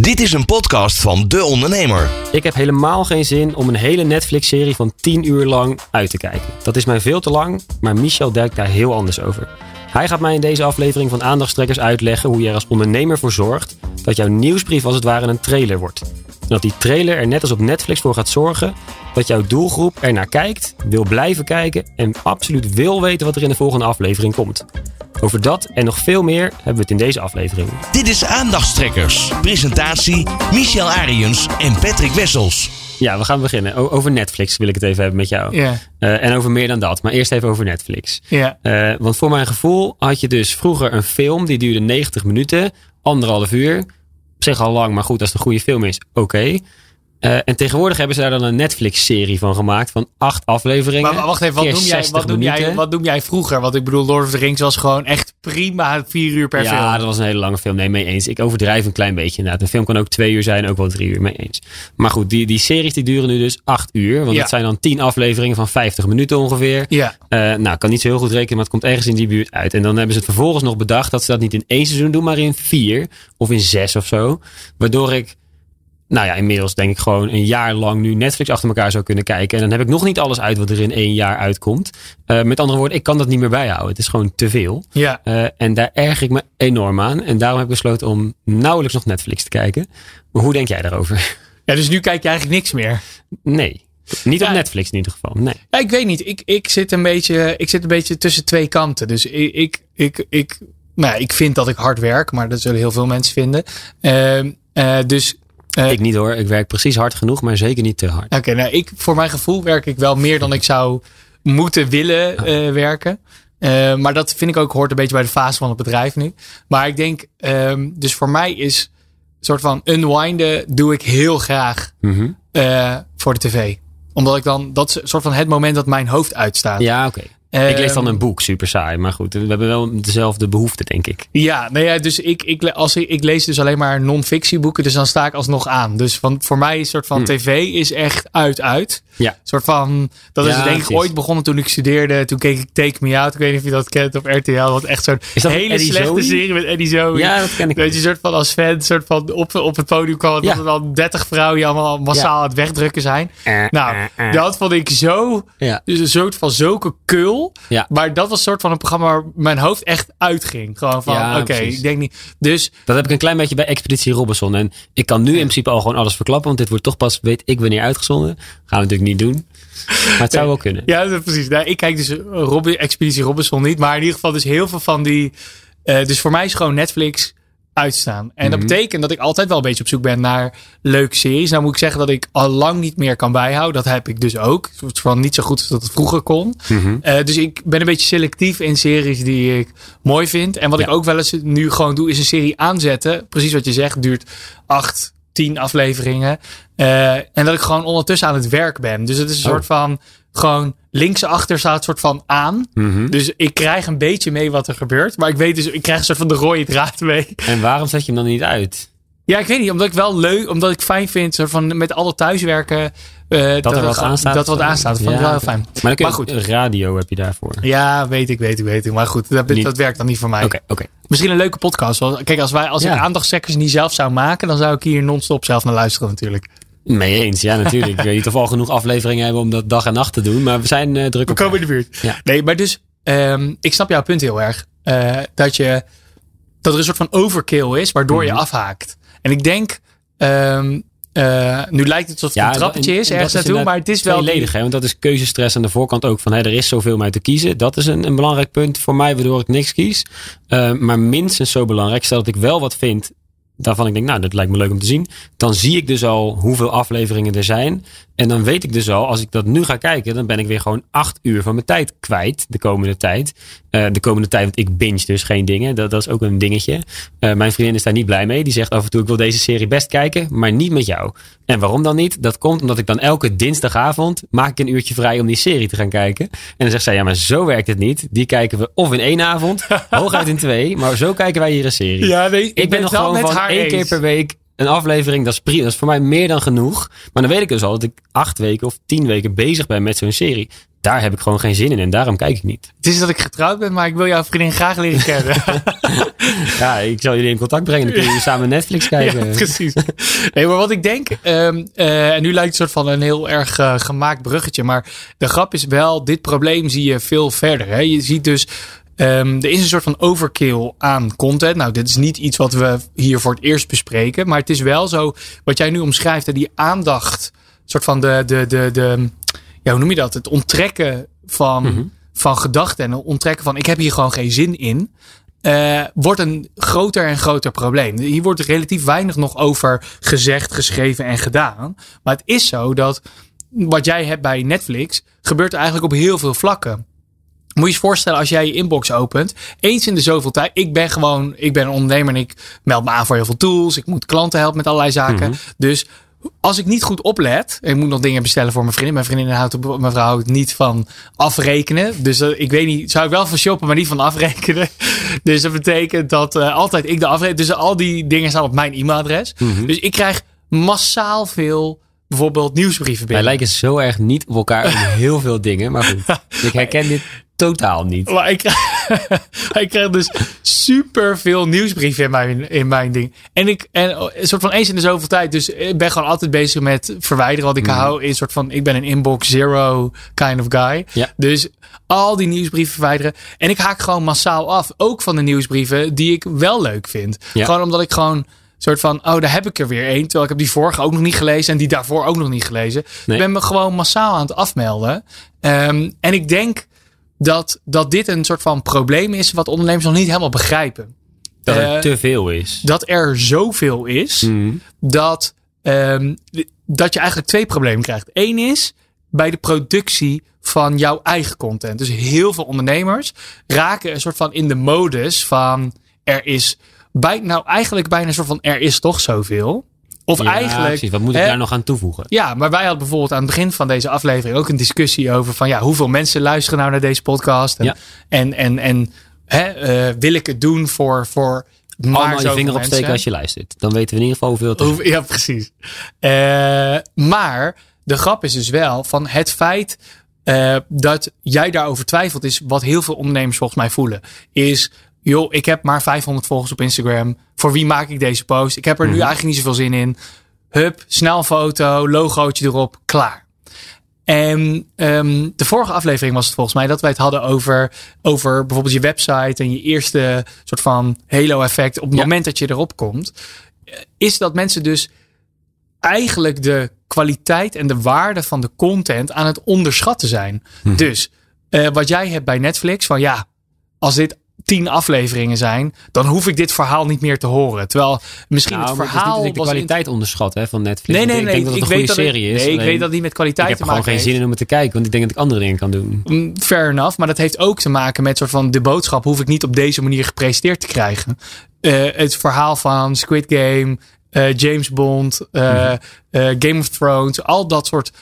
Dit is een podcast van De Ondernemer. Ik heb helemaal geen zin om een hele Netflix-serie van 10 uur lang uit te kijken. Dat is mij veel te lang, maar Michel denkt daar heel anders over. Hij gaat mij in deze aflevering van Aandachtstrekkers uitleggen hoe je er als ondernemer voor zorgt dat jouw nieuwsbrief als het ware een trailer wordt. En dat die trailer er net als op Netflix voor gaat zorgen dat jouw doelgroep er naar kijkt, wil blijven kijken en absoluut wil weten wat er in de volgende aflevering komt. Over dat en nog veel meer hebben we het in deze aflevering. Dit is Aandachtstrekkers. Presentatie Michel Ariens en Patrick Wessels. Ja, we gaan beginnen. O- over Netflix wil ik het even hebben met jou. Ja. Eh, en over meer dan dat. Maar eerst even over Netflix. Ja. Eh, want voor mijn gevoel had je dus vroeger een film die duurde 90 minuten, anderhalf uur. Zich al lang, maar goed, als het een goede film is, oké. Eh, en tegenwoordig hebben ze daar dan een Netflix-serie van gemaakt van acht afleveringen. Maar wacht even, wat noem, jij, 60 wat, noem jij, wat noem jij vroeger? Want ik bedoel, Lord of the Rings was gewoon echt prima vier uur per film. Ja, dat was een hele lange film. Nee, mee eens. Ik overdrijf een klein beetje inderdaad. Een film kan ook twee uur zijn, ook wel drie uur, mee eens. Maar goed, die, die series die duren nu dus acht uur. Want Ja. dat zijn dan tien afleveringen van 50 minuten ongeveer. Ja. Eh, nou, kan niet zo heel goed rekenen, maar het komt ergens in die buurt uit. En dan hebben ze het vervolgens nog bedacht dat ze dat niet in één seizoen doen, maar in vier of in zes of zo. Waardoor ik, nou ja, inmiddels denk ik gewoon een jaar lang nu Netflix achter elkaar zou kunnen kijken. En dan heb ik nog niet alles uit wat er in één jaar uitkomt. Eh, met andere woorden, ik kan dat niet meer bijhouden. Het is gewoon te veel. Ja. Eh, en daar erg ik me enorm aan. En daarom heb ik besloten om nauwelijks nog Netflix te kijken. Maar hoe denk jij daarover? ja, dus nu kijk je eigenlijk niks meer. Nee. Niet op. Netflix in ieder geval. Nee. Ja, ik weet niet. Ik, ik, zit een beetje, ik zit een beetje tussen twee kanten. Dus ik, ik, ik, ik, nou, ja, ik vind dat ik hard werk, maar dat zullen heel veel mensen vinden. Ehm, eh, dus Eh, ik niet hoor. Ik werk precies hard genoeg, maar zeker niet te hard. Oké, nou, ik, voor mijn gevoel werk ik wel meer dan ik zou moeten willen eh, werken. Eh, maar dat vind ik ook hoort een beetje bij de fase van het bedrijf nu. Maar ik denk, ehm, dus voor mij is een soort van unwinden doe ik heel graag Mhm. voor de tv. Omdat ik dan, dat is een soort van het moment dat mijn hoofd uitstaat. Ja, oké. Ik lees dan Ehm, een boek, super saai. Maar goed, we hebben wel dezelfde behoefte, denk ik. Ja, nou ja, dus ik, ik, als ik, ik lees dus alleen maar non-fictieboeken, dus dan sta ik alsnog aan. Dus van, voor mij is een soort van Hmm. tv is echt uit, uit. Ja. Een soort van, dat is denk ik precies. ooit begonnen toen ik studeerde. Toen keek ik Take Me Out, ik weet niet of je dat kent op RTL. Wat echt zo'n hele slechte Zoe? serie met Eddie Zoe. Ja, dat ken ik. Dat je soort van als fan soort van op, op het podium kwam. Ja. Dat er dan 30 vrouwen die allemaal massaal aan het wegdrukken zijn. Eh, Nou, eh, eh. dat vond ik zo, dus een soort van zulke kul. Ja. Maar dat was een soort van een programma waar mijn hoofd echt uitging. Gewoon van, Ja, oké, ik denk niet. Dus Dat heb ik een klein beetje bij Expeditie Robinson. En ik kan nu in principe al gewoon alles verklappen. Want dit wordt toch pas, weet ik wanneer, uitgezonden. Gaan we natuurlijk niet doen. Maar het zou wel kunnen. ja, precies. Nou, ik kijk dus Expeditie Robinson niet. Maar in ieder geval dus heel veel van die... eh, dus voor mij is gewoon Netflix uitstaan. En dat Mhm. betekent dat ik altijd wel een beetje op zoek ben naar leuke series. Nou moet ik zeggen dat ik al lang niet meer kan bijhouden. Dat heb ik dus ook. Het van niet zo goed als dat het vroeger kon. Mhm. Eh, dus ik ben een beetje selectief in series die ik mooi vind. En wat Ja. ik ook wel eens nu gewoon doe, is een serie aanzetten. Precies wat je zegt, duurt acht, tien afleveringen. Eh, en dat ik gewoon ondertussen aan het werk ben. Dus het is een Oh. soort van, gewoon linksachter staat een soort van aan. Mhm. Dus ik krijg een beetje mee wat er gebeurt. Maar ik weet dus, ik krijg een soort van de rode draad mee. En waarom zet je hem dan niet uit? Ja, ik weet niet. Omdat ik wel leuk, omdat ik fijn vind, soort van met alle thuiswerken. eh, Dat er wat aanstaat? Dat wat aanstaat. Dat vond ik wel heel fijn. Maar goed. radio heb je daarvoor. Ja, weet ik, weet ik, weet ik. Maar goed, dat, Niet- dat werkt dan niet voor mij. Oké, oké. Misschien een leuke podcast. Want Kijk, als, wij, als Ja. ik niet zelf zou maken, dan zou ik hier non-stop zelf naar luisteren natuurlijk. Mee eens, ja natuurlijk. ik weet niet of we al genoeg afleveringen hebben om dat dag en nacht te doen. Maar we zijn eh, druk We op. komen in de buurt. Ja. Nee, maar dus, ehm, ik snap jouw punt heel erg. Eh, dat, je, dat er een soort van overkill is, waardoor je Mhm. afhaakt. En ik denk, ehm, eh, nu lijkt het alsof het Ja, een trappetje en- is en ergens naartoe, maar het is wel... tweeledig, hè? Want dat is keuzestress aan de voorkant ook. Van hé, er is zoveel om uit te kiezen. Dat is een, een belangrijk punt voor mij, waardoor ik niks kies. Maar minstens zo belangrijk, stel dat ik wel wat vind. Daarvan ik denk, nou, dat lijkt me leuk om te zien. Dan zie ik dus al hoeveel afleveringen er zijn. En dan weet ik dus al, als ik dat nu ga kijken, dan ben ik weer gewoon acht uur van mijn tijd kwijt de komende tijd. Uh, de komende tijd, want ik binge dus geen dingen. Dat, dat is ook een dingetje. Uh, mijn vriendin is daar niet blij mee. Die zegt af en toe, ik wil deze serie best kijken, maar niet met jou. En waarom dan niet? Dat komt omdat ik dan elke dinsdagavond maak ik een uurtje vrij om die serie te gaan kijken. En dan zegt zij, ja, maar zo werkt het niet. Die kijken we of in één avond, hooguit in twee. Maar zo kijken wij hier een serie. Ja, nee, ik, ik ben, ben nog gewoon met van haar één keer per week een aflevering. Dat is prima. Dat is voor mij meer dan genoeg. Maar dan weet ik dus al dat ik acht weken of tien weken bezig ben met zo'n serie. Daar heb ik gewoon geen zin in en daarom kijk ik niet. Het is dat ik getrouwd ben, maar ik wil jouw vriendin graag leren kennen. Ja, ik zal jullie in contact brengen. Dan kunnen jullie samen Netflix kijken. Ja, precies. Nee, maar wat ik denk, ehm, eh, en nu lijkt het soort van een heel erg eh, gemaakt bruggetje, maar de grap is wel, dit probleem zie je veel verder. Hè? Je ziet dus, ehm, er is een soort van overkill aan content. Nou, dit is niet iets wat we hier voor het eerst bespreken, maar het is wel zo, wat jij nu omschrijft, hè, die aandacht, soort van de, de, de, de ja, hoe noem je dat? Het onttrekken van, Mhm. van gedachten en het onttrekken van, ik heb hier gewoon geen zin in eh, wordt een groter en groter probleem. Hier wordt relatief weinig nog over gezegd, geschreven en gedaan. Maar het is zo dat wat jij hebt bij Netflix gebeurt eigenlijk op heel veel vlakken. Moet je je voorstellen als jij je inbox opent, eens in de zoveel tijd. Ik ben gewoon, ik ben een ondernemer en ik meld me aan voor heel veel tools. Ik moet klanten helpen met allerlei zaken. Dus als ik niet goed oplet, ik moet nog dingen bestellen voor mijn vriendin. Mijn vriendin houdt op, mijn vrouw houdt niet van afrekenen. Dus eh, ik weet niet, zou ik wel van shoppen, maar niet van afrekenen. Dus dat betekent dat eh, altijd ik de afreken. Dus al die dingen staan op mijn e-mailadres. Dus ik krijg massaal veel bijvoorbeeld nieuwsbrieven Wij binnen. lijken zo erg niet op elkaar heel veel dingen. Maar goed, ik herken dit totaal niet. Maar ik krijg, ik dus super veel nieuwsbrieven in mijn, in mijn ding. En ik, en een soort van eens in de zoveel tijd. Dus ik ben gewoon altijd bezig met verwijderen. Want ik hou in een soort van, ik ben een inbox zero kind of guy. Ja. Dus al die nieuwsbrieven verwijderen. En ik haak gewoon massaal af. Ook van de nieuwsbrieven die ik wel leuk vind. Ja. Gewoon omdat ik gewoon soort van, oh, daar heb ik er weer één. Terwijl ik heb die vorige ook nog niet gelezen en die daarvoor ook nog niet gelezen. Nee. Ik ben me gewoon massaal aan het afmelden. Ehm, en ik denk dat, dat dit een soort van probleem is wat ondernemers nog niet helemaal begrijpen. Dat Eh, het te veel is. Dat er zoveel is Mhm. dat, ehm, dat je eigenlijk twee problemen krijgt. Eén is bij de productie van jouw eigen content. Dus heel veel ondernemers raken een soort van in de modus van er is bij, nou eigenlijk bijna een soort van er is toch zoveel. Of Ja, eigenlijk. precies. Wat moet ik hè, daar nog aan toevoegen? ja, maar wij hadden bijvoorbeeld aan het begin van deze aflevering ook een discussie over van ja, hoeveel mensen luisteren nou naar deze podcast? En, Ja. en, en, en hè, eh, wil ik het doen voor, voor maar Allemaal je vinger opsteken mensen? als je luistert. Dan weten we in ieder geval hoeveel het is. Ja, precies. Eh, maar de grap is dus wel van het feit eh, dat jij daarover twijfelt, is wat heel veel ondernemers volgens mij voelen. Is, joh, ik heb maar 500 volgers op Instagram. Voor wie maak ik deze post? Ik heb er nu eigenlijk niet zoveel zin in. Hup, snel foto, logootje erop, klaar. En ehm, de vorige aflevering was het volgens mij dat wij het hadden over, over bijvoorbeeld je website en je eerste soort van halo-effect op het Ja. moment dat je erop komt. Is dat mensen dus eigenlijk de kwaliteit en de waarde van de content aan het onderschatten zijn. Dus eh, wat jij hebt bij Netflix, van ja, als dit tien afleveringen zijn, dan hoef ik dit verhaal niet meer te horen. Terwijl misschien Nou, het verhaal het is niet dat ik de kwaliteit onderschat hè, van Netflix. Nee, nee, nee. Ik denk dat het een goede serie het- is. Nee, ik weet dat niet met ik kwaliteit heb te gewoon geen zin in om het te kijken. Want ik denk dat ik andere dingen kan doen. Mm, Fair enough, maar dat heeft ook te maken met soort van de boodschap hoef ik niet op deze manier gepresenteerd te krijgen. Eh, het verhaal van Squid Game, eh, James Bond, eh, eh, Game of Thrones, al dat soort,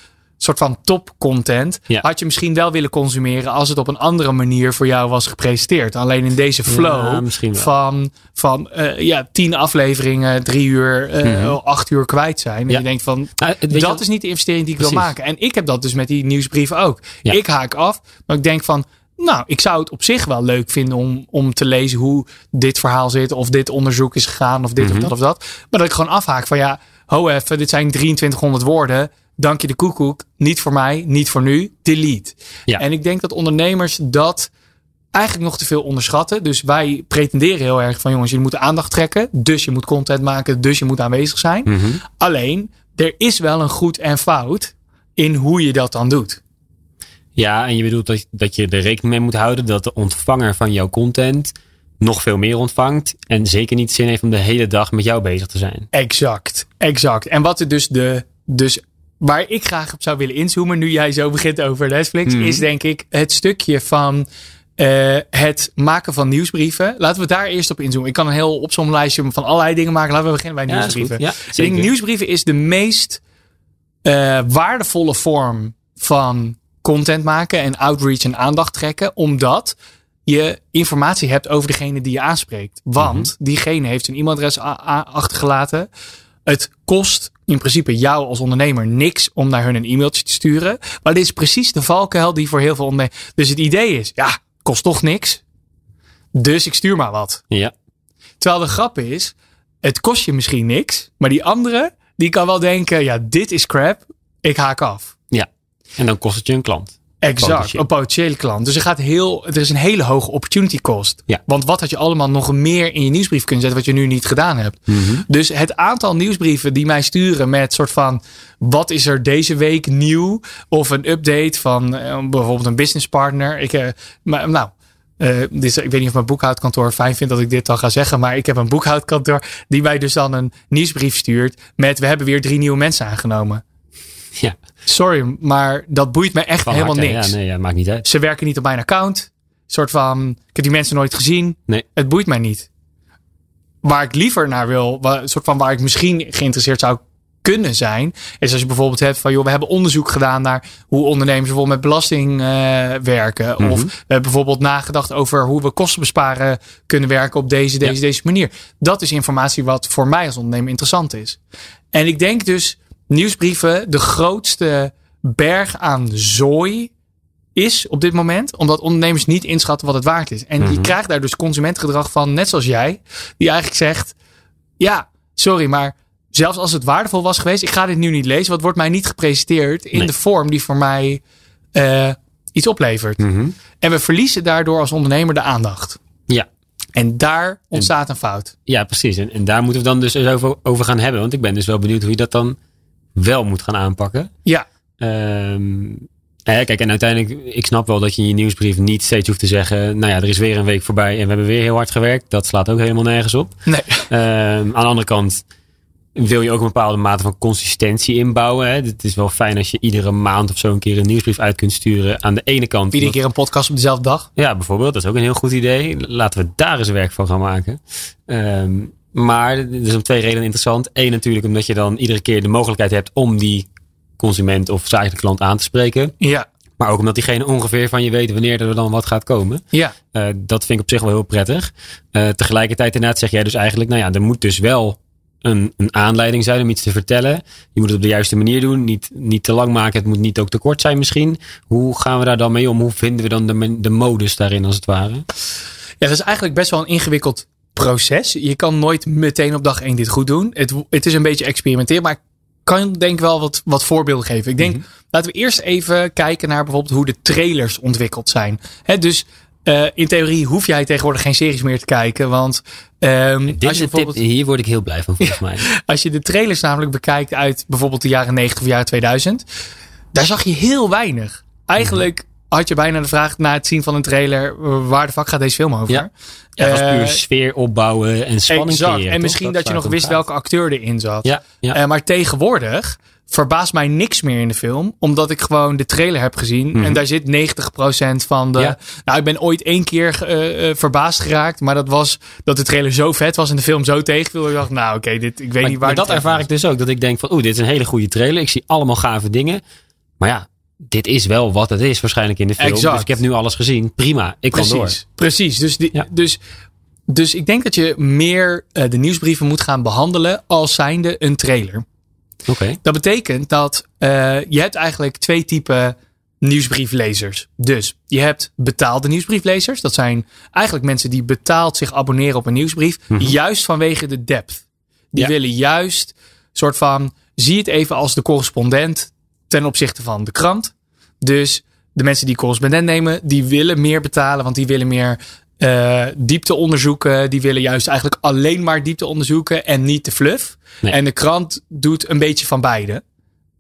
soort van top content Ja. had je misschien wel willen consumeren als het op een andere manier voor jou was gepresenteerd. Alleen in deze flow Ja, van, van eh, ja, tien afleveringen, drie uur, eh, acht uur kwijt zijn. En je denkt van, Nou, je dat is niet de investering die ik wil maken. En ik heb dat dus met die nieuwsbrieven ook. Ik haak af, maar ik denk van, nou, ik zou het op zich wel leuk vinden om, om te lezen hoe dit verhaal zit, of dit onderzoek is gegaan, of dit Mhm. of dat of dat. Maar dat ik gewoon afhaak van, ja, ho even, dit zijn 2300 woorden. Dank je de koekoek. Niet voor mij, niet voor nu. Delete. Ja. En ik denk dat ondernemers dat eigenlijk nog te veel onderschatten. Dus wij pretenderen heel erg van jongens, je moet aandacht trekken. Dus je moet content maken, dus je moet aanwezig zijn. Mhm. Alleen, er is wel een goed en fout in hoe je dat dan doet. Ja, en je bedoelt dat, dat je er rekening mee moet houden dat de ontvanger van jouw content nog veel meer ontvangt. En zeker niet zin heeft om de hele dag met jou bezig te zijn. Exact, exact. En wat er dus de, dus waar ik graag op zou willen inzoomen, nu jij zo begint over Netflix, Mhm. is denk ik het stukje van eh, het maken van nieuwsbrieven. Laten we daar eerst op inzoomen. Ik kan een heel opzomlijstje van allerlei dingen maken. Laten we beginnen bij nieuwsbrieven. goed. Ja, Ik denk, zeker. nieuwsbrieven is de meest eh, waardevolle vorm van content maken en outreach en aandacht trekken. Omdat je informatie hebt over degene die je aanspreekt. Want diegene heeft een e-mailadres achtergelaten. Het kost in principe jou als ondernemer niks om naar hun een e-mailtje te sturen. Maar dit is precies de valkuil die voor heel veel ondernemers... Dus het idee is, ja, kost toch niks. Dus ik stuur maar wat. Ja. Terwijl de grap is, het kost je misschien niks. Maar die andere, die kan wel denken, ja, dit is crap. Ik haak af. ja. En dan kost het je een klant. Exact, Potentieel. een potentiële klant. Dus er, gaat heel, er is een hele hoge opportunity cost. Ja. Want wat had je allemaal nog meer in je nieuwsbrief kunnen zetten wat je nu niet gedaan hebt. Dus het aantal nieuwsbrieven die mij sturen met soort van wat is er deze week nieuw? Of een update van eh, bijvoorbeeld een business partner. Ik, eh, maar, nou, is- ik weet niet of mijn boekhoudkantoor fijn vindt dat ik dit dan ga zeggen. Maar ik heb een boekhoudkantoor die mij dus dan een nieuwsbrief stuurt met we hebben weer drie nieuwe mensen aangenomen. Ja. Sorry, maar dat boeit me echt Van helemaal harte. niks. Ja, nee, ja, maakt niet uit. Ze werken niet op mijn account. soort van, ik heb die mensen nooit gezien. Nee. Het boeit mij niet. Waar ik liever naar wil, waar, soort van waar ik misschien geïnteresseerd zou kunnen zijn, is als je bijvoorbeeld hebt van, joh, we hebben onderzoek gedaan naar hoe ondernemers bijvoorbeeld met belasting eh, werken. Mhm. Of we hebben bijvoorbeeld nagedacht over hoe we kosten besparen kunnen werken op deze, deze, Ja. deze manier. Dat is informatie wat voor mij als ondernemer interessant is. En ik denk dus, nieuwsbrieven, de grootste berg aan zooi is op dit moment. Omdat ondernemers niet inschatten wat het waard is. En je krijgt daar dus consumentengedrag van, net zoals jij. Die eigenlijk zegt, ja, sorry, maar zelfs als het waardevol was geweest. Ik ga dit nu niet lezen. Het wordt mij niet gepresenteerd in Nee. de vorm die voor mij eh, iets oplevert. Mhm. En we verliezen daardoor als ondernemer de aandacht. Ja. En daar ontstaat een fout. Ja, precies. En, en daar moeten we dan dus over gaan hebben. Want ik ben dus wel benieuwd hoe je dat dan wel moet gaan aanpakken. Ja, Ehm, eh, kijk, en uiteindelijk, ik snap wel dat je in je nieuwsbrief niet steeds hoeft te zeggen, nou ja, er is weer een week voorbij en we hebben weer heel hard gewerkt. Dat slaat ook helemaal nergens op. nee. Ehm, aan de andere kant wil je ook een bepaalde mate van consistentie inbouwen. Hè? Het is wel fijn als je iedere maand of zo een keer een nieuwsbrief uit kunt sturen. Aan de ene kant. Iedere keer een podcast op dezelfde dag. Ja, bijvoorbeeld. Dat is ook een heel goed idee. Laten we daar eens werk van gaan maken. Ehm, maar het is om twee redenen interessant. Eén natuurlijk omdat je dan iedere keer de mogelijkheid hebt om die consument of zakelijke klant aan te spreken. Ja, Maar ook omdat diegene ongeveer van je weet wanneer er dan wat gaat komen. ja. Eh, dat vind ik op zich wel heel prettig. Eh, tegelijkertijd inderdaad zeg jij dus eigenlijk, nou ja, er moet dus wel een, een aanleiding zijn om iets te vertellen. Je moet het op de juiste manier doen. Niet, niet te lang maken. Het moet niet ook te kort zijn misschien. Hoe gaan we daar dan mee om? Hoe vinden we dan de, de modus daarin als het ware? Ja, dat is eigenlijk best wel een ingewikkeld proces. Je kan nooit meteen op dag één dit goed doen. Het, het is een beetje experimenteren, maar ik kan denk wel wat, wat voorbeelden geven. Ik denk, laten we eerst even kijken naar bijvoorbeeld hoe de trailers ontwikkeld zijn. Dus eh, in theorie hoef jij tegenwoordig geen series meer te kijken, want ehm, Dit als je tip, bijvoorbeeld hier word ik heel blij van volgens mij. als je de trailers namelijk bekijkt uit bijvoorbeeld de jaren 90 of jaren 2000, daar zag je heel weinig. Eigenlijk had je bijna de vraag na het zien van een trailer, eh, waar de fuck gaat deze film over? Ja. Ja, het was Eh, puur sfeer opbouwen en spanning Exact. creëren, En toch? misschien dat, je nog wist gaat. welke acteur erin zat. Ja, ja. Eh, maar tegenwoordig verbaast mij niks meer in de film. Omdat ik gewoon de trailer heb gezien. Mhm. En daar zit 90% van de... Ja. Nou, ik ben ooit één keer eh, eh, verbaasd geraakt. Maar dat was dat de trailer zo vet was en de film zo tegenviel. Ik dacht, nou oké, dit ik weet Maar, niet waar maar dat ervaar was. ik dus ook. Dat ik denk van, oeh, dit is een hele goede trailer. Ik zie allemaal gave dingen. Maar ja, dit is wel wat het is waarschijnlijk in de film. Exact. Dus ik heb nu alles gezien. Prima, ik kan door. Precies, precies. Dus, die, Ja. dus, dus ik denk dat je meer eh, de nieuwsbrieven moet gaan behandelen als zijnde een trailer. Oké. Dat betekent dat eh, je hebt eigenlijk twee typen nieuwsbrieflezers. Dus je hebt betaalde nieuwsbrieflezers. Dat zijn eigenlijk mensen die betaald zich abonneren op een nieuwsbrief. Juist vanwege de depth. Die Ja. willen juist soort van, zie het even als de correspondent ten opzichte van de krant. Dus de mensen die correspondent nemen, die willen meer betalen, want die willen meer eh, diepte onderzoeken. Die willen juist eigenlijk alleen maar diepte onderzoeken en niet de fluff. Nee. En de krant doet een beetje van beide.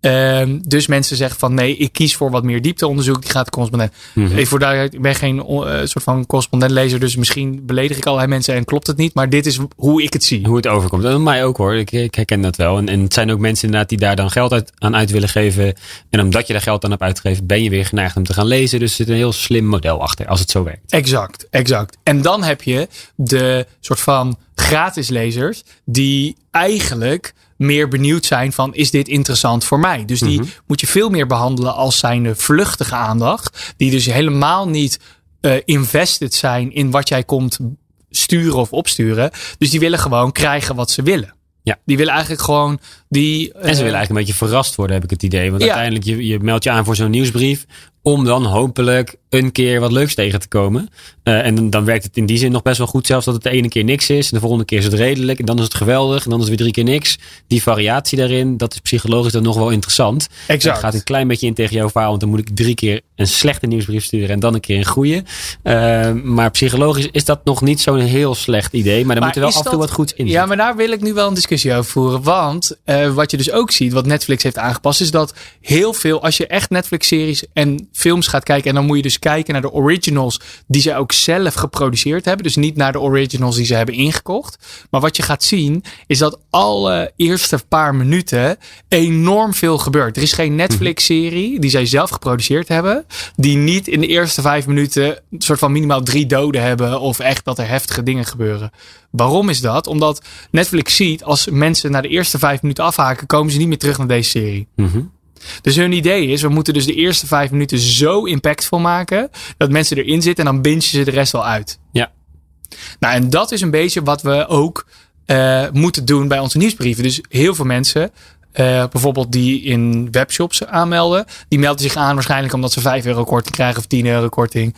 Ehm, dus mensen zeggen van nee, ik kies voor wat meer diepteonderzoek. Die gaat de correspondent. Mhm. Even voor ik ben geen eh, soort van correspondentlezer. Dus misschien beledig ik allerlei mensen en klopt het niet. Maar dit is hoe ik het zie. Hoe het overkomt. En mij ook hoor. Ik, ik herken dat wel. En, en het zijn ook mensen inderdaad die daar dan geld uit, aan uit willen geven. En omdat je daar geld aan hebt uitgegeven, ben je weer geneigd om te gaan lezen. Dus er zit een heel slim model achter, als het zo werkt. Exact, exact. En dan heb je de soort van gratis lezers die eigenlijk meer benieuwd zijn van is dit interessant voor mij? Dus die moet je veel meer behandelen als zijn vluchtige aandacht. Die dus helemaal niet eh, invested zijn in wat jij komt sturen of opsturen. Dus die willen gewoon krijgen wat ze willen. Ja. Die willen eigenlijk gewoon die. En ze eh, willen eigenlijk een beetje verrast worden, heb ik het idee. Want Ja. uiteindelijk, je, je meldt je aan voor zo'n nieuwsbrief. Om dan hopelijk een keer wat leuks tegen te komen. Eh, en dan, dan werkt het in die zin nog best wel goed. Zelfs dat het de ene keer niks is. En de volgende keer is het redelijk. En dan is het geweldig. En dan is het weer drie keer niks. Die variatie daarin, dat is psychologisch dan nog wel interessant. Exact. Het gaat een klein beetje in tegen jouw verhaal. Want dan moet ik drie keer een slechte nieuwsbrief sturen. En dan een keer een goede. Eh, maar psychologisch is dat nog niet zo'n heel slecht idee. Maar dan moet er wel af en toe dat- wat goeds in Ja, maar daar wil ik nu wel een discussie over voeren. Want eh, wat je dus ook ziet, wat Netflix heeft aangepast, is dat heel veel, als je echt Netflix-series en films gaat kijken, en dan moet je dus kijken naar de originals die ze ook zelf geproduceerd hebben. Dus niet naar de originals die ze hebben ingekocht. Maar wat je gaat zien, is dat alle eerste paar minuten enorm veel gebeurt. Er is geen Netflix-serie die zij zelf geproduceerd hebben, die niet in de eerste vijf minuten een soort van minimaal drie doden hebben of echt dat er heftige dingen gebeuren. Waarom is dat? Omdat Netflix ziet als mensen na de eerste vijf minuten afhaken, komen ze niet meer terug naar deze serie. Mhm. Dus hun idee is, we moeten dus de eerste vijf minuten zo impactvol maken dat mensen erin zitten en dan bingen ze de rest wel uit. Ja. Nou, en dat is een beetje wat we ook eh, moeten doen bij onze nieuwsbrieven. Dus heel veel mensen, eh, bijvoorbeeld die in webshops aanmelden, die melden zich aan waarschijnlijk omdat ze 5 euro korting krijgen of 10 euro korting.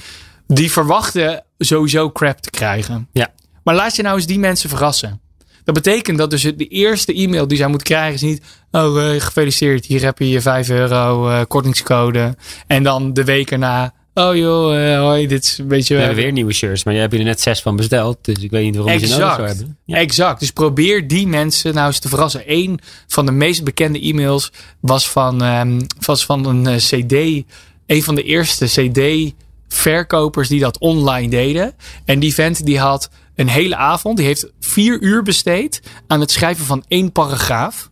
Die verwachten sowieso crap te krijgen. Ja. Maar laat je nou eens die mensen verrassen. Dat betekent dat dus de eerste e-mail die zij moet krijgen is niet... Oh, eh, gefeliciteerd, hier heb je je 5 euro eh, kortingscode. En dan de week erna... Oh joh, eh, hoi, dit is een beetje... We hebben weer nieuwe shirts, maar jij hebt er net zes van besteld. Dus ik weet niet waarom je ze nodig zou hebben. Ja. Exact. Dus probeer die mensen nou eens te verrassen. Een van de meest bekende e-mails was van, ehm, was van een eh, CD. Een van de eerste CD-verkopers die dat online deden. En die vent die had een hele avond, die heeft vier uur besteed aan het schrijven van één paragraaf.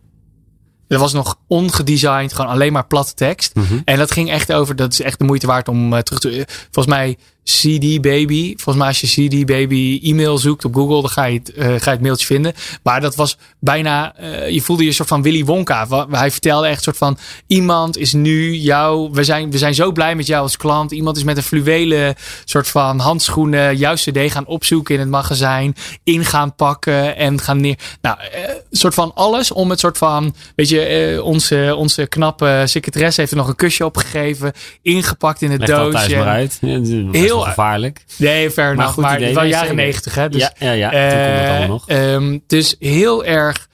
Dat was nog ongedesigned, gewoon alleen maar platte tekst. Mhm. En dat ging echt over, dat is echt de moeite waard om eh, terug te. Volgens mij CD Baby. Volgens mij als je CD Baby e-mail zoekt op Google, dan ga je het, eh, ga je het mailtje vinden. Maar dat was bijna, eh, je voelde je een soort van Willy Wonka. Hij vertelde echt een soort van, iemand is nu jou, we zijn, we zijn zo blij met jou als klant. Iemand is met een fluwelen soort van handschoenen, jouw cd gaan opzoeken in het magazijn. In gaan pakken en gaan neer. Nou, eh, soort van alles om het soort van, weet je, onze, onze knappe secretaresse heeft er nog een kusje op gegeven. Ingepakt in het Leg het al thuis doosje. maar uit. Dat best Heel- gevaarlijk. Nee, enough. goed Maar, idee, wel jaren negentig, hè? Dus, ja, ja, ja. Toen kon dat allemaal nog. Ehm, dus heel erg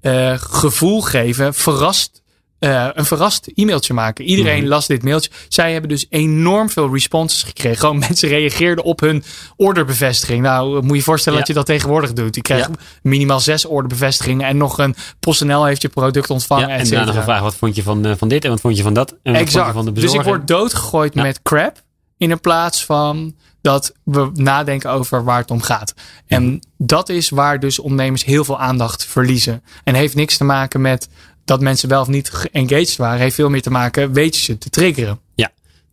eh, gevoel geven, verrast. eh, een verrast e-mailtje maken. Iedereen Mhm. las dit mailtje. Zij hebben dus enorm veel responses gekregen. Gewoon mensen reageerden op hun orderbevestiging. Nou, moet je je voorstellen Ja. dat je dat tegenwoordig doet. Je krijgt Ja. minimaal zes orderbevestigingen. En nog een PostNL heeft je product ontvangen. Ja, en daarna gevraagd, wat vond je van, eh, van dit en wat vond je van dat? En wat vond je Exact. van de dus ik word doodgegooid Ja. met crap. In plaats van dat we nadenken over waar het om gaat. En dat is waar dus ondernemers heel veel aandacht verliezen. En heeft niks te maken met dat mensen wel of niet geengaged waren. Heeft veel meer te maken, weet je ze te triggeren.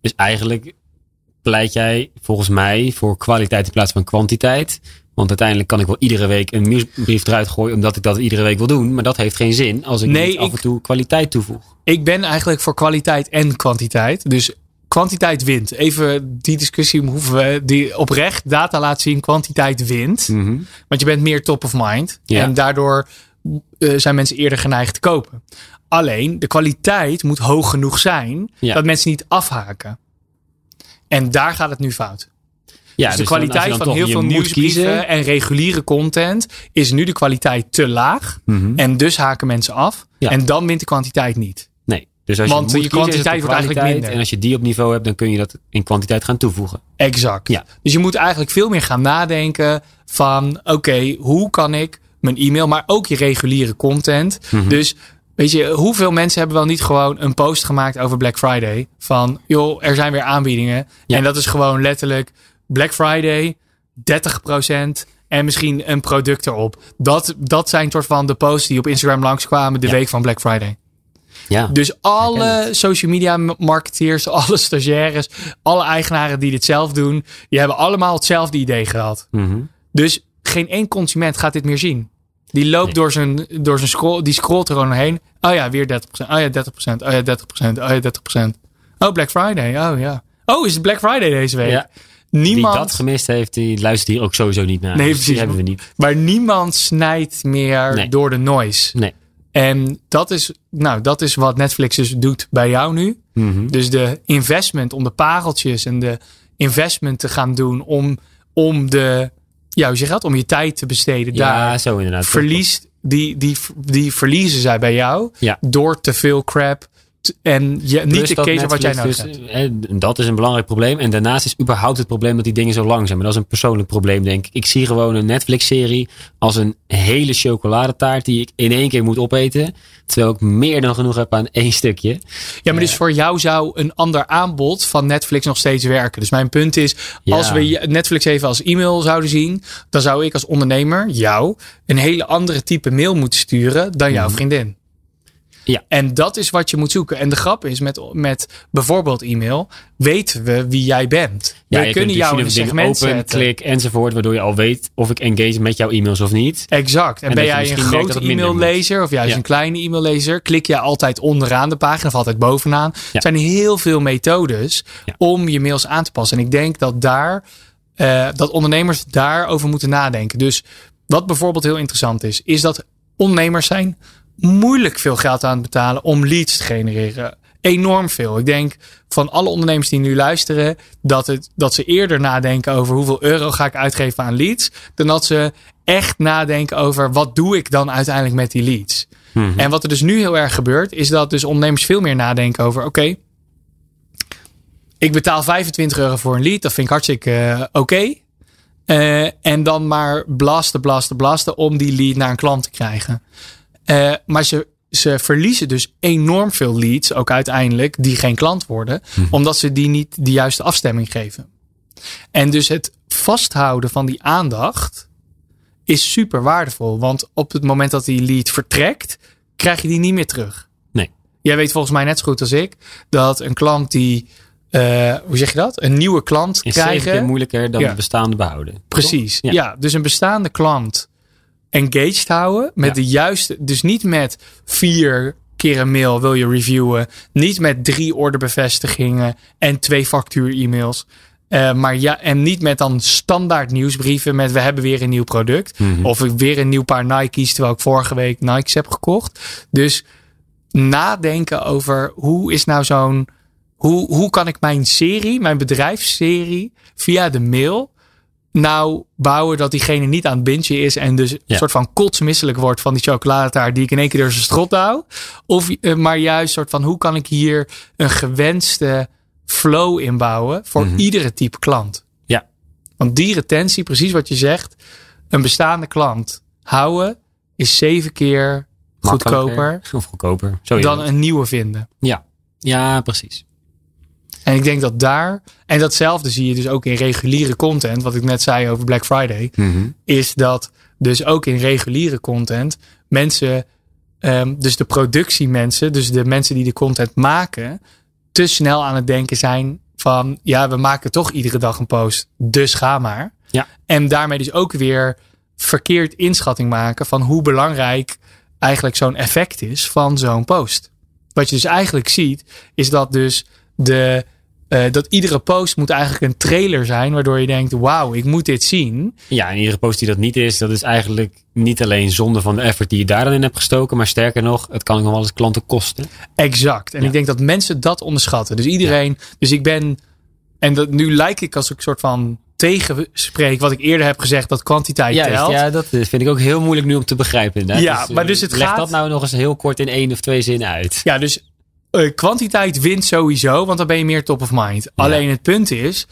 Dus eigenlijk pleit jij volgens mij voor kwaliteit in plaats van kwantiteit. Want uiteindelijk kan ik wel iedere week een nieuwsbrief eruit gooien omdat ik dat iedere week wil doen. Maar dat heeft geen zin als ik Nee, niet af en toe kwaliteit toevoeg. Ik ben eigenlijk voor kwaliteit en kwantiteit. Dus kwantiteit wint. Even die discussie hoeven we die oprecht data laat zien. Kwantiteit wint. Mhm. Want je bent meer top of mind. Ja. En daardoor eh, zijn mensen eerder geneigd te kopen. Alleen de kwaliteit moet hoog genoeg zijn Ja. dat mensen niet afhaken. En daar gaat het nu fout. Ja, dus de je kwaliteit van heel veel nieuwsbrieven en reguliere content is nu de kwaliteit te laag. Mhm. En dus haken mensen af. Ja. En dan wint de kwantiteit niet. Dus als Want je, moet je kiezen, is het kwantiteit de wordt eigenlijk minder. En als je die op niveau hebt, dan kun je dat in kwantiteit gaan toevoegen. Exact. Ja. Dus je moet eigenlijk veel meer gaan nadenken van oké, hoe kan ik mijn e-mail, maar ook je reguliere content. Mhm. Dus Weet je, hoeveel mensen hebben wel niet gewoon een post gemaakt over Black Friday? Van, joh, er zijn weer aanbiedingen. Ja. En dat is gewoon letterlijk Black Friday, 30% en misschien een product erop. Dat, dat zijn soort van de posts die op Instagram langskwamen de Ja. week van Black Friday. Ja. Dus alle social media marketeers, alle stagiaires, alle eigenaren die dit zelf doen, die hebben allemaal hetzelfde idee gehad. Mhm. Dus geen één consument gaat dit meer zien. Die loopt Nee. door zijn, door zijn scroll, die scrolt er gewoon heen. Oh ja, weer 30%. Oh ja, 30%. Oh ja, 30%. Oh ja, 30%. Oh, Black Friday. Oh ja. Oh, is het Black Friday deze week? Ja. Niemand, Die dat gemist heeft, die luistert hier ook sowieso niet naar. Nee, precies. Die hebben we niet. maar niemand snijdt meer Nee. door de noise. Nee. En dat is, nou, dat is wat Netflix dus doet bij jou nu. Mhm. Dus de investment om de pareltjes en de investment te gaan doen om, om de, ja, hoe zeg je dat? Om je tijd te besteden Ja, daar. zo inderdaad. Verliest, die, die, die verliezen zij bij jou Ja. door te veel crap en je, niet te dat kiezen wat jij nodig dus, hebt. eh, dat is een belangrijk probleem. En daarnaast is überhaupt het probleem dat die dingen zo lang zijn. Maar dat is een persoonlijk probleem, denk ik. Ik zie gewoon een Netflix-serie als een hele chocoladetaart die ik in één keer moet opeten. Terwijl ik meer dan genoeg heb aan één stukje. Ja, maar dus voor jou zou een ander aanbod van Netflix nog steeds werken. Dus mijn punt is, Ja. als we Netflix even als e-mail zouden zien, dan zou ik als ondernemer jou een hele andere type mail moeten sturen dan jouw vriendin. Ja. En dat is wat je moet zoeken. En de grap is, met, met bijvoorbeeld e-mail, weten we wie jij bent. Ja, we je kunnen jou in een segment open, zetten. klik enzovoort. Waardoor je al weet of ik engage met jouw e-mails of niet. Exact. En, En ben jij een grote e-maillezer of juist Ja. een kleine e-maillezer, klik je altijd onderaan de pagina of altijd bovenaan. Er zijn heel veel methodes om je mails aan te passen. En ik denk dat daar eh, dat ondernemers daarover moeten nadenken. Dus wat bijvoorbeeld heel interessant is, is dat ondernemers zijn moeilijk veel geld aan het betalen om leads te genereren. Enorm veel. Ik denk van alle ondernemers die nu luisteren, dat, het, dat ze eerder nadenken over hoeveel euro ga ik uitgeven aan leads, dan dat ze echt nadenken over wat doe ik dan uiteindelijk met die leads. En wat er dus nu heel erg gebeurt, is dat dus ondernemers veel meer nadenken over, oké, ik betaal 25 euro voor een lead, dat vind ik hartstikke eh, oké. Eh, en dan maar blasten, blasten, blasten om die lead naar een klant te krijgen. Eh, maar ze, ze verliezen dus enorm veel leads, ook uiteindelijk, die geen klant worden, omdat ze die niet de juiste afstemming geven. En dus het vasthouden van die aandacht is super waardevol. Want op het moment dat die lead vertrekt, krijg je die niet meer terug. Nee. Jij weet volgens mij net zo goed als ik dat een klant die, eh, hoe zeg je dat? Een nieuwe klant Is krijgen. keer moeilijker dan Ja. de bestaande behouden. Precies. Ja. Ja. dus een bestaande klant engaged houden met Ja. de juiste, dus niet met vier keer een mail wil je reviewen, niet met drie orderbevestigingen en twee factuur-e-mails. Eh, maar ja, en niet met dan standaard nieuwsbrieven met we hebben weer een nieuw product. Of ik weer een nieuw paar Nike's terwijl ik vorige week Nike's heb gekocht. Dus nadenken over hoe is nou zo'n, hoe, hoe kan ik mijn serie, mijn bedrijfsserie via de mail nou bouwen dat diegene niet aan het bintje is en dus een soort van kotsmisselijk wordt van die chocoladetaart die ik in één keer door zijn strot hou. Of, eh, maar juist soort van hoe kan ik hier een gewenste flow inbouwen voor iedere type klant. Ja. Want die retentie, precies wat je zegt, een bestaande klant houden is zeven keer goedkoper Of goedkoper. Zo dan een nieuwe vinden. Ja. ja, precies. En ik denk dat daar, en datzelfde zie je dus ook in reguliere content, wat ik net zei over Black Friday, is dat dus ook in reguliere content mensen, ehm, dus de productiemensen, dus de mensen die de content maken, te snel aan het denken zijn van, ja, we maken toch iedere dag een post, dus ga maar. Ja. En daarmee dus ook weer verkeerd inschatting maken van hoe belangrijk eigenlijk zo'n effect is van zo'n post. Wat je dus eigenlijk ziet, is dat dus de, eh, dat iedere post moet eigenlijk een trailer zijn, waardoor je denkt, wauw, ik moet dit zien. Ja, en iedere post die dat niet is, dat is eigenlijk niet alleen zonde van de effort die je daar dan in hebt gestoken. Maar sterker nog, het kan ook nog wel eens klanten kosten. Exact. En Ja. ik denk dat mensen dat onderschatten. Dus iedereen, dus ik ben, en dat, nu lijk ik als ik soort van tegenspreek wat ik eerder heb gezegd, dat kwantiteit Juist, telt. ja, dat vind ik ook heel moeilijk nu om te begrijpen. inderdaad. Ja, eh, maar dus het leg gaat- dat nou nog eens heel kort in één of twee zinnen uit. Ja, dus eh, kwantiteit wint sowieso, want dan ben je meer top of mind. Alleen het punt is,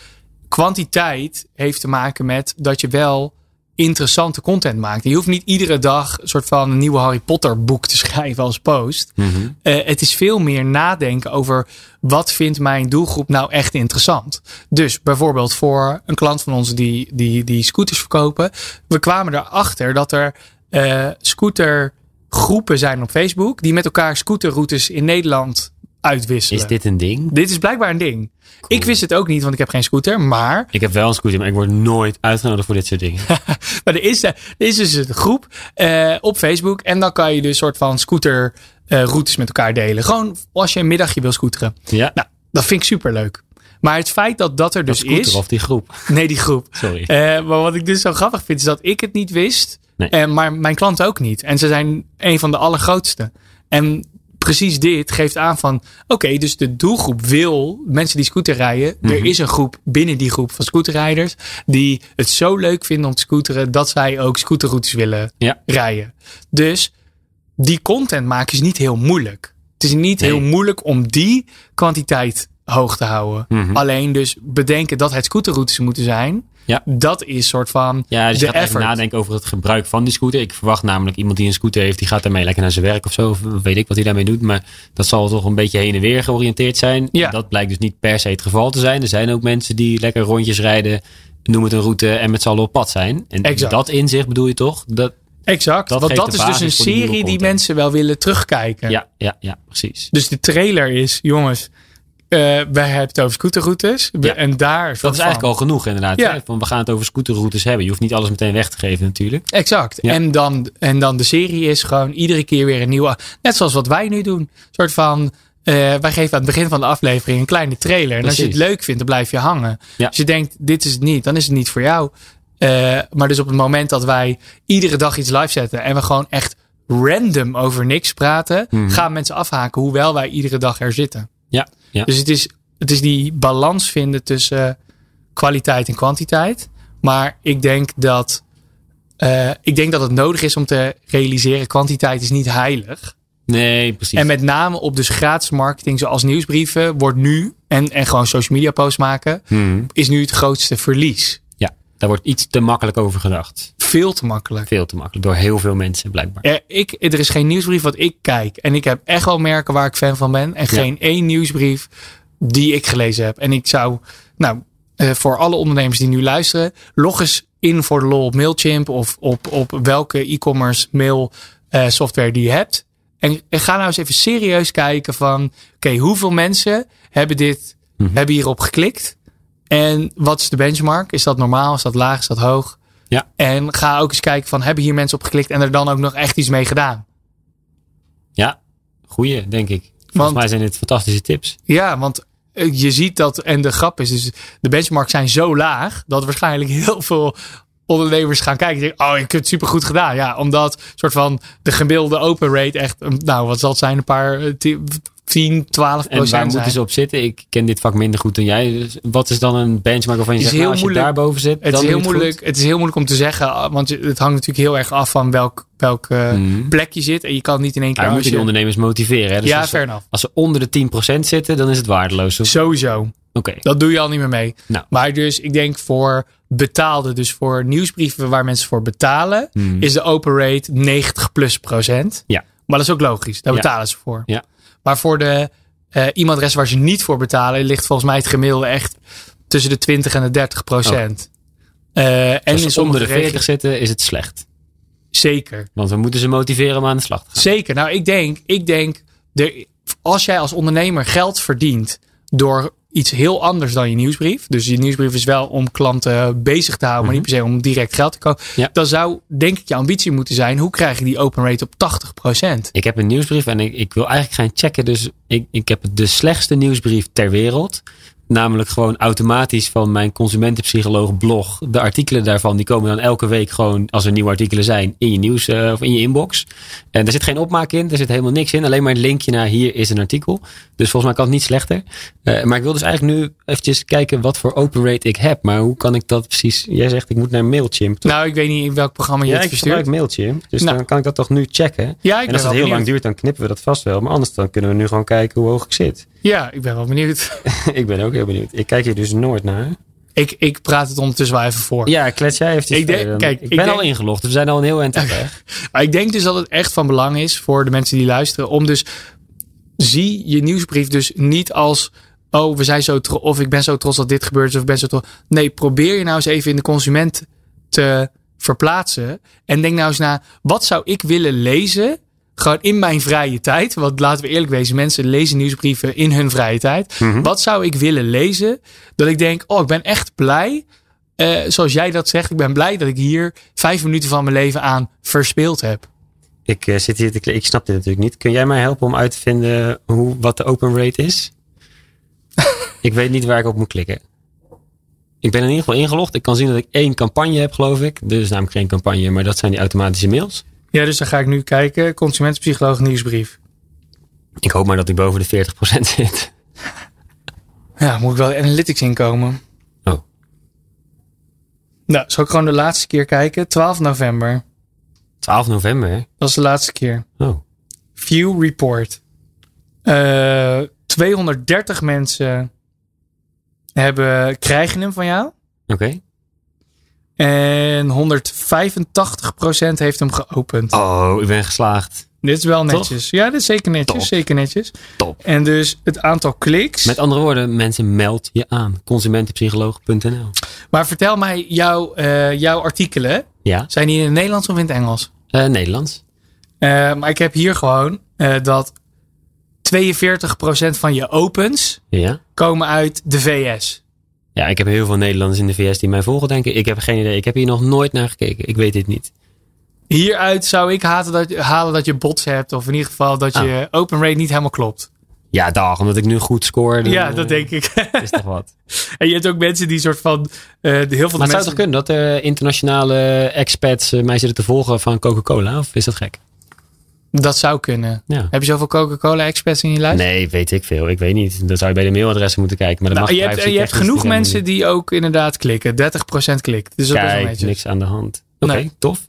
kwantiteit heeft te maken met dat je wel interessante content maakt. Je hoeft niet iedere dag een soort van een nieuwe Harry Potter boek te schrijven als post. Mhm. Eh, het is veel meer nadenken over wat vindt mijn doelgroep nou echt interessant. Dus bijvoorbeeld voor een klant van ons die, die, die scooters verkopen. We kwamen erachter dat er eh scootergroepen zijn op Facebook. Die met elkaar scooterroutes in Nederland uitwisselen. Is dit een ding? Dit is blijkbaar een ding. Ik wist het ook niet, want ik heb geen scooter. Maar Ik heb wel een scooter, maar ik word nooit uitgenodigd voor dit soort dingen. Maar er is, er is dus een groep eh, op Facebook. En dan kan je dus soort van scooter eh, met elkaar delen. Gewoon als je een middagje wil scooteren. Ja, Nou, dat vind ik super leuk. Maar het feit dat dat er dat dus scooter is. of die groep. Nee, die groep. Sorry. Eh, maar wat ik dus zo grappig vind, is dat ik het niet wist. Nee. Eh, maar mijn klanten ook niet. En ze zijn een van de allergrootste. En precies dit geeft aan van... Oké, dus de doelgroep wil mensen die scooter rijden. Mhm. Er is een groep binnen die groep van scooterrijders... die het zo leuk vinden om te scooteren... dat zij ook scooterroutes willen Ja. rijden. Dus die content maken is niet heel moeilijk. Het is niet Nee. heel moeilijk om die kwantiteit hoog te houden. Mhm. Alleen dus bedenken dat het scooterroutes moeten zijn. Ja. Dat is soort van Ja, dus je de gaat effort. nadenken over het gebruik van die scooter. Ik verwacht namelijk iemand die een scooter heeft, die gaat daarmee lekker naar zijn werk of zo. Of weet ik wat hij daarmee doet. Maar dat zal toch een beetje heen en weer georiënteerd zijn. Ja. Dat blijkt dus niet per se het geval te zijn. Er zijn ook mensen die lekker rondjes rijden, noem het een route en met z'n allen op pad zijn. En Exact. dat inzicht bedoel je toch? Dat, Exact. Dat Want dat is dus een serie die mensen wel willen terugkijken. ja, ja, ja, precies. Dus de trailer is, jongens, wij hebben het over scooterroutes. Ja. En daar Dat is eigenlijk al genoeg inderdaad. Ja. Van, we gaan het over scooterroutes hebben. Je hoeft niet alles meteen weg te geven natuurlijk. Exact. Ja. En, dan, en dan de serie is gewoon iedere keer weer een nieuwe. Net zoals wat wij nu doen. Een soort van. eh, wij geven aan het begin van de aflevering een kleine trailer. En als je het leuk vindt, dan blijf je hangen. Ja. Als je denkt, dit is het niet, dan is het niet voor jou. Eh, maar dus op het moment dat wij iedere dag iets live zetten. en we gewoon echt random over niks praten. Mhm. gaan mensen afhaken, hoewel wij iedere dag er zitten. Ja, ja. Dus het is, het is die balans vinden tussen eh, kwaliteit en kwantiteit. Maar ik denk dat, eh, ik denk dat het nodig is om te realiseren: kwantiteit is niet heilig. Nee, precies. En met name op dus gratis marketing, zoals nieuwsbrieven, wordt nu en, en gewoon social media posts maken, Mhm. is nu het grootste verlies. Daar wordt iets te makkelijk over gedacht. Veel te makkelijk. Veel te makkelijk. Door heel veel mensen blijkbaar. Er, ik, er is geen nieuwsbrief wat ik kijk. En ik heb echt wel merken waar ik fan van ben. En geen één nieuwsbrief die ik gelezen heb. En ik zou, nou, eh, voor alle ondernemers die nu luisteren, log eens in voor de lol op Mailchimp of op, op welke e-commerce mail eh, software die je hebt. En, en ga nou eens even serieus kijken van, oké, hoeveel mensen hebben dit, Mhm. hebben hierop geklikt? En wat is de benchmark? Is dat normaal? Is dat laag? Is dat hoog? Ja. En ga ook eens kijken van, hebben hier mensen op geklikt en er dan ook nog echt iets mee gedaan? Ja, goeie, denk ik. Volgens Want- mij zijn dit fantastische tips. Ja, want eh, je ziet dat, en de grap is dus, de benchmarks zijn zo laag, dat waarschijnlijk heel veel ondernemers gaan kijken. Denken, oh, ik heb het supergoed gedaan. Ja, omdat soort van de gemiddelde open rate echt, nou, wat zal het zijn, een paar, eh, 10, 12 En waar procent moeten ze op zitten? Ik ken dit vak minder goed dan jij. Dus wat is dan een benchmark waarvan je Het zegt, nou, als je moeilijk- daar boven zit, Het dan is, heel je het moeilijk, het is heel moeilijk om te zeggen, ah, want je- het hangt natuurlijk heel erg af van welk, welk eh. Mhm. plek je zit. En je kan niet in één keer... Maar die je- ondernemers motiveren. Hè? Dus ja, als, enough. als ze onder de 10% zitten, dan is het waardeloos. Oké. Sowieso. Dat doe je al niet meer mee. Nou. Maar dus ik denk voor betaalde, dus voor nieuwsbrieven waar mensen voor betalen, Mhm. is de open rate 90 plus procent. Ja. Maar dat is ook logisch. Daar Ja. betalen ze voor. Ja. Maar voor de eh e-mailadres waar ze niet voor betalen, ligt volgens mij het gemiddelde echt tussen de 20 en de 30 procent. Eh, en Oh. Als in ze onder de sommige 40 regio's zitten, is het slecht. zeker. Want we moeten ze motiveren om aan de slag te gaan. Zeker. Nou, ik denk, ik denk er, als jij als ondernemer geld verdient door iets heel anders dan je nieuwsbrief. Dus je nieuwsbrief is wel om klanten bezig te houden, maar niet per se om direct geld te kopen. Ja. Dan zou denk ik je ambitie moeten zijn, hoe krijg je die open rate op 80%? Ik heb een nieuwsbrief en ik, ik wil eigenlijk gaan checken. Dus ik, ik heb de slechtste nieuwsbrief ter wereld. Namelijk gewoon automatisch van mijn consumentenpsycholoog blog. De artikelen daarvan die komen dan elke week gewoon als er nieuwe artikelen zijn in je nieuws eh, of in je inbox. En er zit geen opmaak in, er zit helemaal niks in. Alleen maar een linkje naar hier is een artikel. Dus volgens mij kan het niet slechter. Eh, maar ik wil dus eigenlijk nu eventjes kijken wat voor open rate ik heb. Maar hoe kan ik dat precies? Jij zegt ik moet naar Mailchimp. toch? Nou, ik weet niet in welk programma je ja, het ik verstuurt. gebruik Mailchimp. Dus Nou. dan kan ik dat toch nu checken. Ja, ik En als het heel benieuwd. lang duurt, dan knippen we dat vast wel. Maar anders dan kunnen we nu gewoon kijken hoe hoog ik zit. Ja, ik ben wel benieuwd. ik ben ook heel benieuwd. Ik kijk hier dus nooit naar. Ik, ik praat het ondertussen wel even voor. Ja, klets jij even. Ik denk- kijk, ik ben denk- al ingelogd. We zijn al een heel eind op weg. Maar ik denk dus dat het echt van belang is voor de mensen die luisteren. Om dus, zie je nieuwsbrief dus niet als, oh, we zijn zo trots. Of ik ben zo trots dat dit gebeurt. Of ik ben zo trots. Nee, probeer je nou eens even in de consument te verplaatsen. En denk nou eens na, wat zou ik willen lezen? Gewoon in mijn vrije tijd. Want laten we eerlijk wezen, mensen lezen nieuwsbrieven in hun vrije tijd. Wat zou ik willen lezen? Dat ik denk, oh, ik ben echt blij. eh, zoals jij dat zegt, ik ben blij dat ik hier vijf minuten van mijn leven aan verspeeld heb. Ik eh, zit hier te Ik snap dit natuurlijk niet. Kun jij mij helpen om uit te vinden hoe, wat de open rate is? ik weet niet waar ik op moet klikken. Ik ben in ieder geval ingelogd. Ik kan zien dat ik één campagne heb, geloof ik. Dus namelijk geen campagne, maar dat zijn die automatische mails. Ja, dus dan ga ik nu kijken. Consumentenpsycholoog nieuwsbrief. Ik hoop maar dat ik boven de 40% zit. Ja, moet ik wel analytics inkomen. Oh. Nou, zal ik gewoon de laatste keer kijken? 12 november. 12 november, hè? Dat is de laatste keer. Oh. View report. Eh 230 mensen hebben, krijgen hem van jou. Oké. En 185% heeft hem geopend. Oh, ik ben geslaagd. Dit is wel netjes. Ja, dit is zeker netjes. Top. Zeker netjes. Top. En dus het aantal kliks. Met andere woorden, mensen, meld je aan. Consumentenpsycholoog.nl Maar vertel mij, jouw, eh, jouw artikelen, Ja, zijn die in het Nederlands of in het Engels? eh, Nederlands. Eh, maar ik heb hier gewoon dat 42% van je opens Ja. komen uit de VS. Ja, ik heb heel veel Nederlanders in de VS die mij volgen, denk ik. Heb geen idee. Ik heb hier nog nooit naar gekeken. Ik weet dit niet. Hieruit zou ik haten dat, halen dat je bots hebt. Of in ieder geval dat je open rate niet helemaal klopt. Ja, dag, omdat ik nu goed score. dan, ja, eh, dat denk ik. Is toch wat. en je hebt ook mensen die soort van... eh, heel veel Maar het zou mensen, toch kunnen dat er internationale expats eh, mij zitten te volgen van Coca-Cola? Of is dat gek? Dat zou kunnen. Ja. Heb je zoveel Coca-Cola experts in je lijst? Nee, weet ik veel. Ik weet niet. Dan zou je bij de mailadressen moeten kijken. Maar dat Nou, mag je hebt, je hebt genoeg mensen die ook inderdaad klikken. 30% klikt. Dus dat is Kijk, netjes. niks aan de hand. Oké, Nee. tof.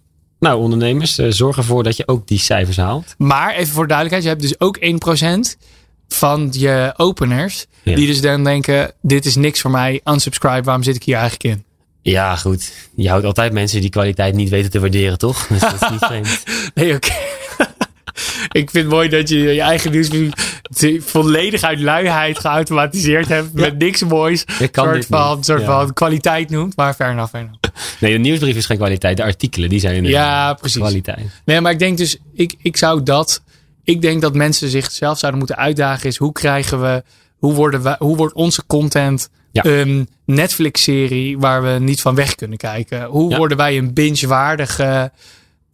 Nou, ondernemers, eh, zorg ervoor dat je ook die cijfers haalt. Maar even voor duidelijkheid, je hebt dus ook 1% van je openers. Ja. Die dus dan denken, dit is niks voor mij, unsubscribe, waarom zit ik hier eigenlijk in? Ja, goed. Je houdt altijd mensen die kwaliteit niet weten te waarderen, toch? Dus dat is niet vreemd. Nee, oké. ik vind het mooi dat je je eigen nieuwsbrief volledig uit luiheid geautomatiseerd hebt. Met niks moois. Ik kan soort van, niet. soort Ja. van kwaliteit noemt. Maar enough, fair enough. Nee, de nieuwsbrief is geen kwaliteit. De artikelen, die zijn inderdaad Ja, precies. kwaliteit. Nee, maar ik denk dus, ik, ik zou dat. Ik denk dat mensen zichzelf zouden moeten uitdagen. Is hoe krijgen we. Hoe, worden we, hoe wordt onze content Ja. een Netflix-serie waar we niet van weg kunnen kijken? Hoe Ja. worden wij een binge-waardige.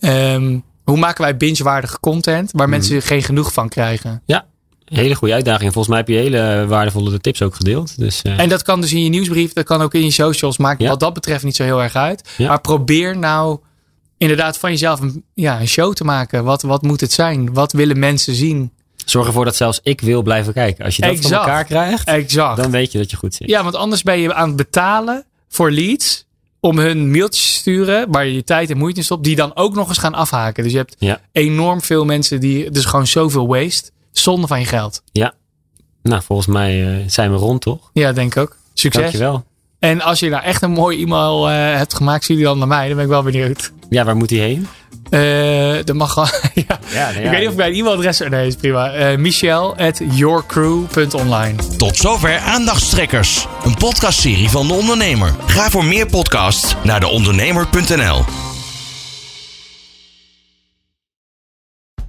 ehm, hoe maken wij binge-waardige content waar mensen geen genoeg van krijgen? Ja, hele goede uitdaging. Volgens mij heb je hele waardevolle tips ook gedeeld. Dus eh, En dat kan dus in je nieuwsbrief, dat kan ook in je socials. Maakt Ja. wat dat betreft niet zo heel erg uit. Ja. Maar probeer nou inderdaad van jezelf een, ja, een show te maken. Wat, wat moet het zijn? Wat willen mensen zien? zorg ervoor dat zelfs ik wil blijven kijken. Als je dat Exact. van elkaar krijgt, Exact. dan weet je dat je goed zit. Ja, want anders ben je aan het betalen voor leads om hun mailtjes te sturen waar je je tijd en moeite in stopt, die dan ook nog eens gaan afhaken. Dus je hebt Ja. enorm veel mensen die, dus gewoon zoveel waste, zonde van je geld. Ja. Nou, volgens mij eh, zijn we rond, toch? Ja, denk ik ook. Succes. Dankjewel. En als je nou echt een mooi e-mail eh, hebt gemaakt, stuur die dan naar mij. Dan ben ik wel benieuwd. Ja, waar moet hij heen? Eh dat mag gewoon. ja. Ja, Ik weet niet of ik bij een e-mailadres. Nee, is prima. Eh Michel at yourcrew.online. Tot zover Aandachtstrekkers, een podcastserie van De Ondernemer. Ga voor meer podcasts naar deondernemer.nl.